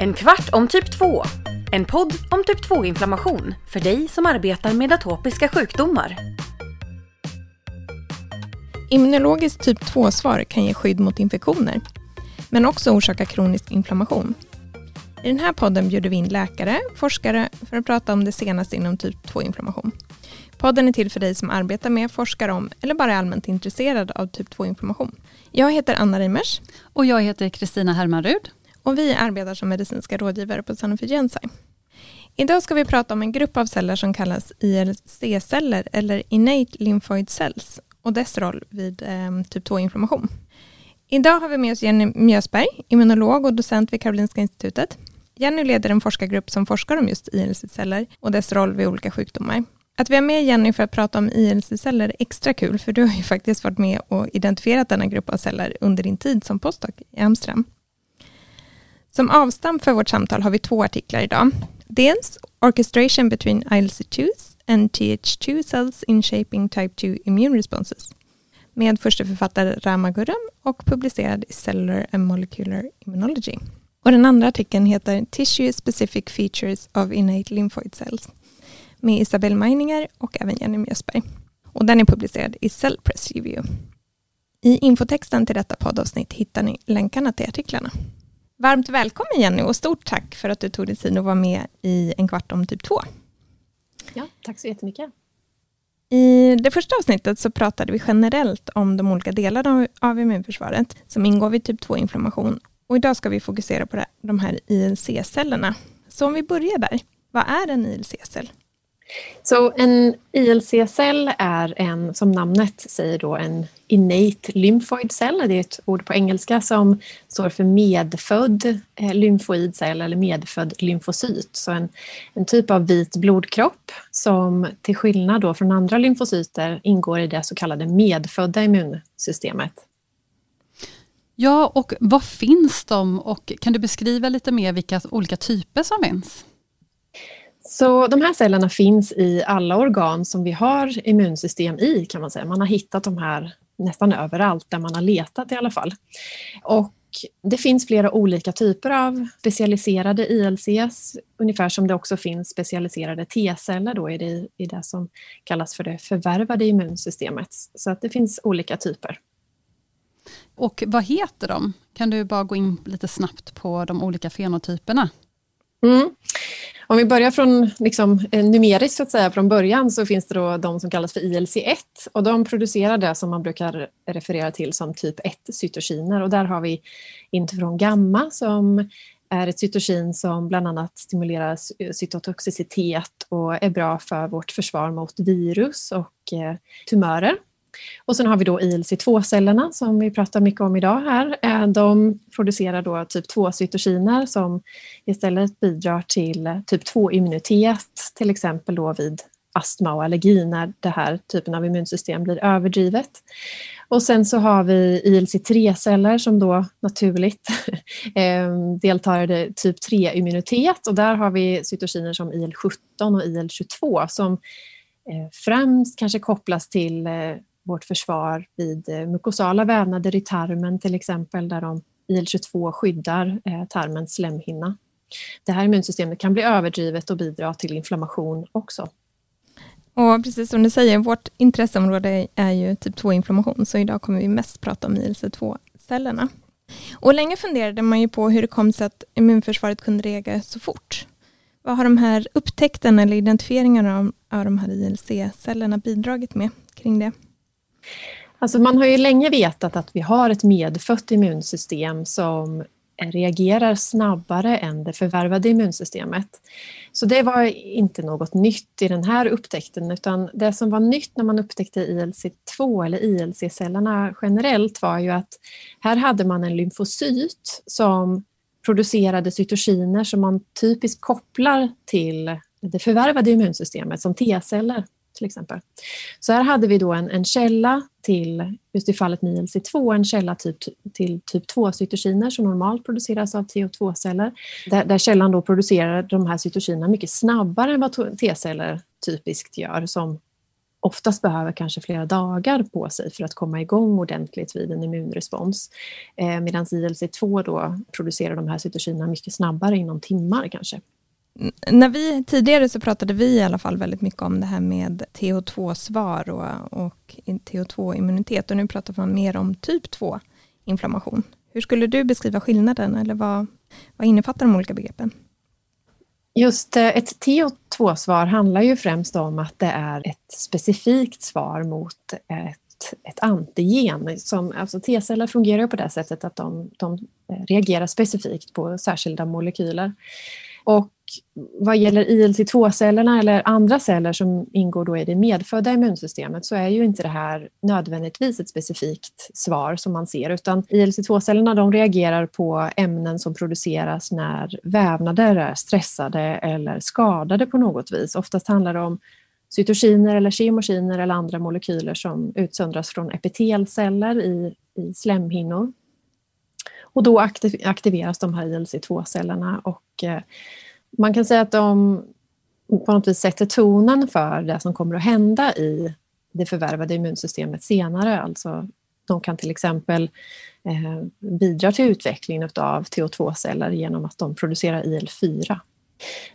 En kvart om typ 2. En podd om typ 2-inflammation för dig som arbetar med atopiska sjukdomar. Immunologiskt typ 2-svar kan ge skydd mot infektioner, men också orsaka kronisk inflammation. I den här podden bjuder vi in läkare, forskare för att prata om det senaste inom typ 2-inflammation. Podden är till för dig som arbetar med, forskar om eller bara är allmänt intresserad av typ 2-inflammation. Jag heter Anna Reimers. Och jag heter Kristina Hermanrud. Och vi arbetar som medicinska rådgivare på Sanofi Genzyme. Idag ska vi prata om en grupp av celler som kallas ILC-celler eller Innate Lymphoid Cells och dess roll vid eh, typ 2-inflammation. Idag har vi med oss Jenny Mjösberg, immunolog och docent vid Karolinska institutet. Jenny leder en forskargrupp som forskar om just ILC-celler och dess roll vid olika sjukdomar. Att vi har med Jenny för att prata om ILC-celler är extra kul, för du har ju faktiskt varit med och identifierat denna grupp av celler under din tid som postdoc i Amsterdam. Som avstamp för vårt samtal har vi två artiklar idag. Dels Orchestration between ILC2s and TH2 cells in shaping type 2 immune responses med första författare Rama Gurram och publicerad i Cellular and Molecular Immunology. Och den andra artikeln heter Tissue Specific Features of Innate Lymphoid Cells med Isabelle Meininger och även Jenny Mjösberg. Och den är publicerad i Cell Press Review. I infotexten till detta poddavsnitt hittar ni länkarna till artiklarna. Varmt välkommen Jenny och stort tack för att du tog dig tid att vara med i En kvart om typ 2. Ja, tack så jättemycket. I det första avsnittet så pratade vi generellt om de olika delarna av immunförsvaret som ingår vid typ 2-inflammation. Och idag ska vi fokusera på de här ILC-cellerna. Så om vi börjar där, vad är en ILC-cell? Så en ILC-cell är en, som namnet säger då, en innate lymphoid cell. Det är ett ord på engelska som står för medfödd eh, lymfoidcell eller medfödd lymfocyt. Så en, en typ av vit blodkropp som till skillnad då från andra lymfocyter ingår i det så kallade medfödda immunsystemet. Ja, och vad finns de och kan du beskriva lite mer vilka olika typer som finns? Så de här cellerna finns i alla organ som vi har immunsystem i kan man säga. Man har hittat de här nästan överallt där man har letat i alla fall. Och det finns flera olika typer av specialiserade ILCs, ungefär som det också finns specialiserade T-celler då i det, i det som kallas för det förvärvade immunsystemet. Så att det finns olika typer. Och vad heter de? Kan du bara gå in lite snabbt på de olika fenotyperna? Mm. Om vi börjar från liksom, eh, numeriskt så att säga, från början så finns det då de som kallas för ILC1 och de producerar det som man brukar referera till som typ 1-cytokiner och där har vi interferon gamma som är ett cytokin som bland annat stimulerar cytotoxicitet och är bra för vårt försvar mot virus och eh, tumörer. Och sen har vi då ILC2-cellerna som vi pratar mycket om idag här. Eh, de producerar då typ 2-cytokiner som istället bidrar till eh, typ 2-immunitet, till exempel då vid astma och allergi när den här typen av immunsystem blir överdrivet. Och sen så har vi ILC3-celler som då naturligt eh, deltar i typ 3-immunitet och där har vi cytokiner som IL-17 och IL-22 som främst kanske kopplas till vårt försvar vid eh, mukosala vävnader i tarmen till exempel där de IL-22 skyddar eh, tarmens slemhinna. Det här immunsystemet kan bli överdrivet och bidra till inflammation också. Och precis som du säger, vårt intresseområde är ju typ 2-inflammation, så idag kommer vi mest prata om ILC2-cellerna. Och länge funderade man ju på hur det kom sig att immunförsvaret kunde reagera så fort. Vad har de här upptäckterna eller identifieringarna av, av de här ILC-cellerna bidragit med kring det? Alltså man har ju länge vetat att vi har ett medfött immunsystem som reagerar snabbare än det förvärvade immunsystemet. Så det var inte något nytt i den här upptäckten utan det som var nytt när man upptäckte ILC2 eller ILC-cellerna generellt var ju att här hade man en lymfocyt som producerade cytokiner som man typiskt kopplar till det förvärvade immunsystemet som T-celler till exempel. Så här hade vi då en, en källa till, just i fallet med ILC2, en källa typ, till typ 2-cytokiner som normalt produceras av TH2-celler. Där, där källan då producerar de här cytokinerna mycket snabbare än vad T-celler typiskt gör som oftast behöver kanske flera dagar på sig för att komma igång ordentligt vid en immunrespons. Eh, Medan ILC2 då producerar de här cytokinerna mycket snabbare, inom timmar kanske. När vi, tidigare så pratade vi i alla fall väldigt mycket om det här med TH2-svar och, och TH2-immunitet och nu pratar man mer om typ 2-inflammation. Hur skulle du beskriva skillnaden eller vad, vad innefattar de olika begreppen? Just eh, ett TH2-svar handlar ju främst om att det är ett specifikt svar mot ett, ett antigen. Som, alltså T-celler fungerar ju på det sättet att de, de eh, reagerar specifikt på särskilda molekyler. Och vad gäller ILC2-cellerna eller andra celler som ingår då i det medfödda immunsystemet så är ju inte det här nödvändigtvis ett specifikt svar som man ser utan ILC2-cellerna de reagerar på ämnen som produceras när vävnader är stressade eller skadade på något vis. Oftast handlar det om cytokiner eller kemokiner eller andra molekyler som utsöndras från epitelceller i, i slemhinnor. Och då aktiveras de här ILC2-cellerna och eh, man kan säga att de på något vis sätter tonen för det som kommer att hända i det förvärvade immunsystemet senare. Alltså, de kan till exempel eh, bidra till utvecklingen av TH2-celler genom att de producerar IL-4.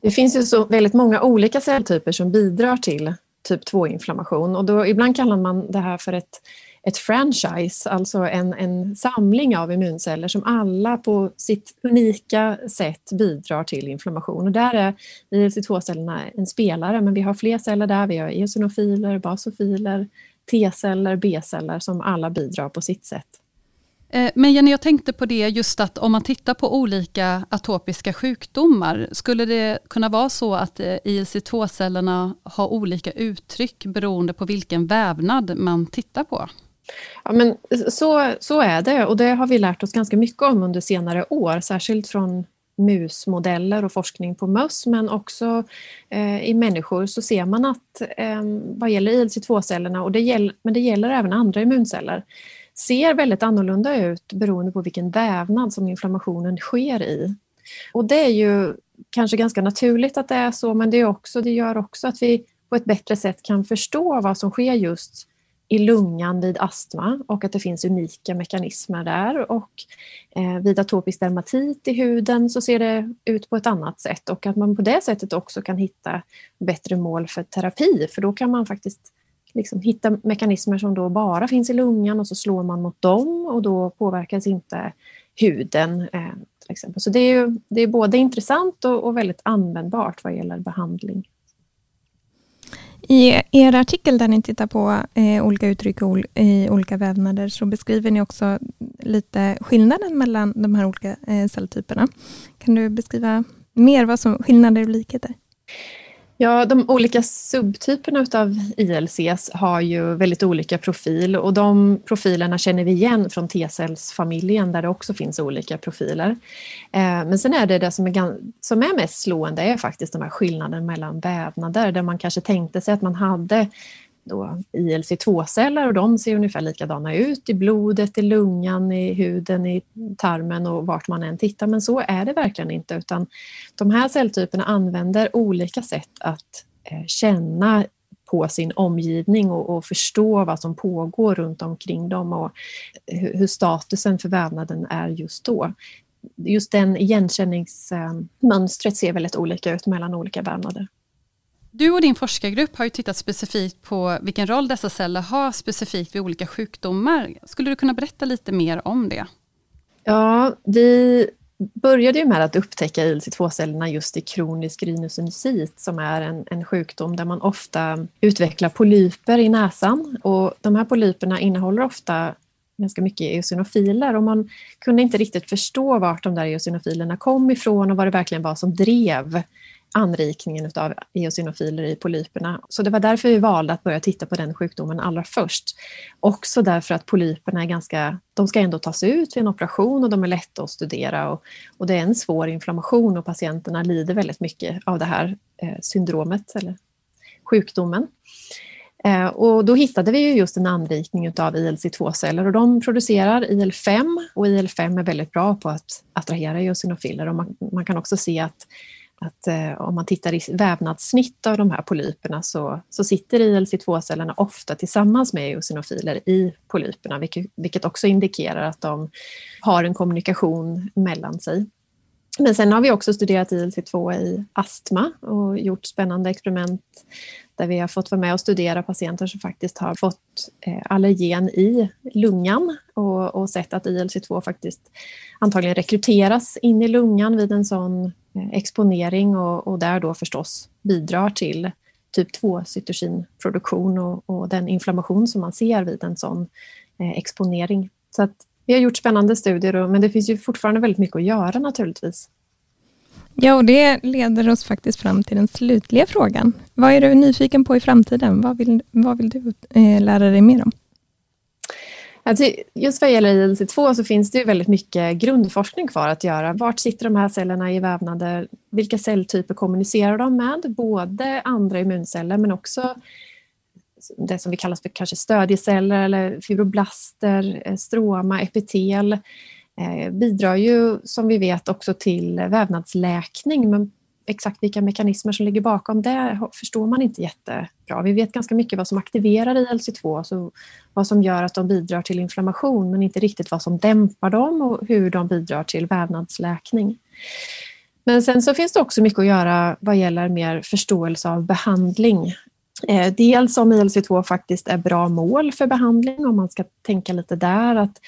Det finns ju så väldigt många olika celltyper som bidrar till typ 2-inflammation och då ibland kallar man det här för ett ett franchise, alltså en, en samling av immunceller som alla på sitt unika sätt bidrar till inflammation. Och där är ILC2-cellerna en spelare, men vi har fler celler där. Vi har eosinofiler, basofiler, T-celler, B-celler som alla bidrar på sitt sätt. Eh, men Jenny, jag tänkte på det just att om man tittar på olika atopiska sjukdomar, skulle det kunna vara så att eh, ILC2-cellerna har olika uttryck beroende på vilken vävnad man tittar på? Ja, men så, så är det och det har vi lärt oss ganska mycket om under senare år, särskilt från musmodeller och forskning på möss men också eh, i människor så ser man att eh, vad gäller ILC2-cellerna, och det men det gäller även andra immunceller, ser väldigt annorlunda ut beroende på vilken vävnad som inflammationen sker i. Och det är ju kanske ganska naturligt att det är så men det, är också, det gör också att vi på ett bättre sätt kan förstå vad som sker just i lungan vid astma och att det finns unika mekanismer där. Och eh, vid atopisk dermatit i huden så ser det ut på ett annat sätt och att man på det sättet också kan hitta bättre mål för terapi för då kan man faktiskt liksom hitta mekanismer som då bara finns i lungan och så slår man mot dem och då påverkas inte huden. Eh, till exempel. Så det är, ju, det är både intressant och, och väldigt användbart vad gäller behandling. I er artikel där ni tittar på eh, olika uttryck i olika vävnader så beskriver ni också lite skillnaden mellan de här olika eh, celltyperna. Kan du beskriva mer vad som skillnader och likheter? Ja, de olika subtyperna av ILCs har ju väldigt olika profil och de profilerna känner vi igen från T-cellsfamiljen där det också finns olika profiler. Eh, men sen är det det som är, som är mest slående är faktiskt de här skillnaden mellan vävnader där man kanske tänkte sig att man hade då ILC2-celler och de ser ungefär likadana ut i blodet, i lungan, i huden, i tarmen och vart man än tittar. Men så är det verkligen inte utan de här celltyperna använder olika sätt att eh, känna på sin omgivning och, och, förstå vad som pågår runt omkring dem och hur statusen för vävnaden är just då. Just den igenkänningsmönstret ser väldigt olika ut mellan olika vävnader. Du och din forskargrupp har ju tittat specifikt på vilken roll dessa celler har specifikt vid olika sjukdomar. Skulle du kunna berätta lite mer om det? Ja, vi började ju med att upptäcka ILC2-cellerna just i kronisk rhinosinusit som är en, en sjukdom där man ofta utvecklar polyper i näsan och de här polyperna innehåller ofta ganska mycket eosinofiler och man kunde inte riktigt förstå vart de där eosinofilerna kom ifrån och vad det verkligen var som drev anrikningen av eosinofiler i polyperna. Så det var därför vi valde att börja titta på den sjukdomen allra först. Också därför att polyperna är ganska, de ska ändå tas ut vid en operation och de är lätta att studera och, och det är en svår inflammation och patienterna lider väldigt mycket av det här eh, syndromet eller sjukdomen. Eh, och då hittade vi just en anrikning av ILC2-celler och de producerar IL-5 och IL-5 är väldigt bra på att attrahera eosinofiler och man, man kan också se att att eh, om man tittar i vävnadssnitt av de här polyperna så, så sitter ILC2-cellerna ofta tillsammans med eosinofiler i polyperna, vilket, vilket också indikerar att de har en kommunikation mellan sig. Men sen har vi också studerat ILC2 i astma och gjort spännande experiment där vi har fått vara med och studera patienter som faktiskt har fått eh, allergen i lungan och, och sett att ILC2 faktiskt antagligen rekryteras in i lungan vid en sån eh, exponering och, och där då förstås bidrar till typ 2-cytokinproduktion och, och, den inflammation som man ser vid en sån eh, exponering. Så att vi har gjort spännande studier, men det finns ju fortfarande väldigt mycket att göra naturligtvis. Ja, och det leder oss faktiskt fram till den slutliga frågan. Vad är du nyfiken på i framtiden? Vad vill, vad vill du eh, lära dig mer om? Alltså, just vad gäller ILC2 så finns det ju väldigt mycket grundforskning kvar att göra. Vart sitter de här cellerna i vävnader? Vilka celltyper kommunicerar de med? Både andra immunceller men också det som vi kallar för kanske stödjeceller eller fibroblaster, eh, stroma, epitel eh, Eh, bidrar ju som vi vet också till vävnadsläkning men exakt vilka mekanismer som ligger bakom det förstår man inte jättebra. Vi vet ganska mycket vad som aktiverar ILC2, alltså vad som gör att de bidrar till inflammation men inte riktigt vad som dämpar dem och hur de bidrar till vävnadsläkning. Men sen så finns det också mycket att göra vad gäller mer förståelse av behandling. Eh, dels om ILC2 faktiskt är bra mål för behandling, om man ska tänka lite där att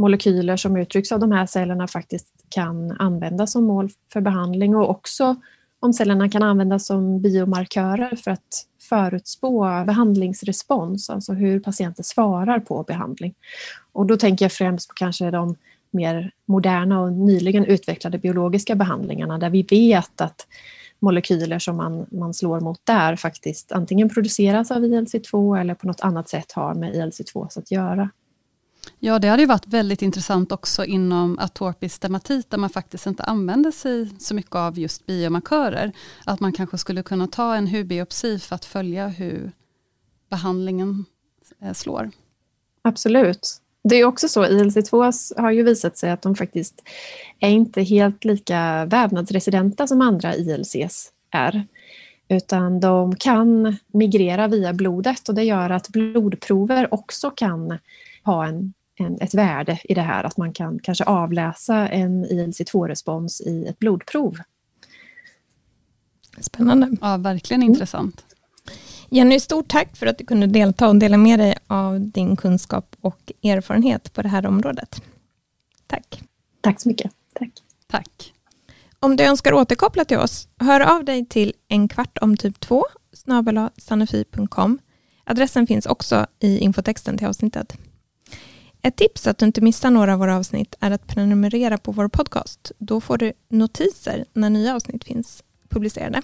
molekyler som uttrycks av de här cellerna faktiskt kan användas som mål för behandling och också om cellerna kan användas som biomarkörer för att förutspå behandlingsrespons, alltså hur patienter svarar på behandling. Och då tänker jag främst på kanske de mer moderna och nyligen utvecklade biologiska behandlingarna där vi vet att molekyler som man, man slår mot där faktiskt antingen produceras av ILC2 eller på något annat sätt har med ILC2 att göra. Ja, det hade ju varit väldigt intressant också inom atopisk dermatit, där man faktiskt inte använder sig så mycket av just biomarkörer. Att man kanske skulle kunna ta en hudbiopsi för att följa hur behandlingen eh, slår. Absolut. Det är också så, ILC2 har ju visat sig att de faktiskt är inte helt lika vävnadsresidenta som andra ILCs är. Utan de kan migrera via blodet och det gör att blodprover också kan ha en en, ett värde i det här, att man kan kanske avläsa en ILC2-respons i ett blodprov. Spännande. Ja, verkligen intressant. Jenny, stort tack för att du kunde delta och dela med dig av din kunskap och erfarenhet på det här området. Tack. Tack så mycket. Tack. Tack. Om du önskar återkoppla till oss, hör av dig till en kvart om typ 2 sanofi.com. Adressen finns också i infotexten till avsnittet. Ett tips att du inte missar några av våra avsnitt är att prenumerera på vår podcast. Då får du notiser när nya avsnitt finns publicerade.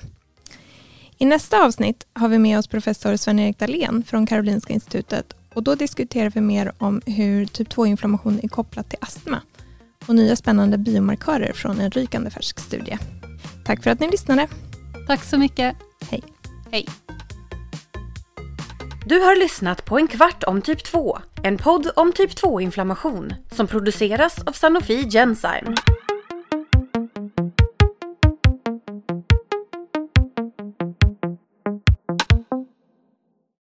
I nästa avsnitt har vi med oss professor Sven-Erik Dahlén från Karolinska institutet och då diskuterar vi mer om hur typ 2-inflammation är kopplat till astma och nya spännande biomarkörer från en rykande färsk studie. Tack för att ni lyssnade. Tack så mycket. Hej. Hej. Du har lyssnat på en kvart om typ 2, en podd om typ 2-inflammation som produceras av Sanofi Genzyme.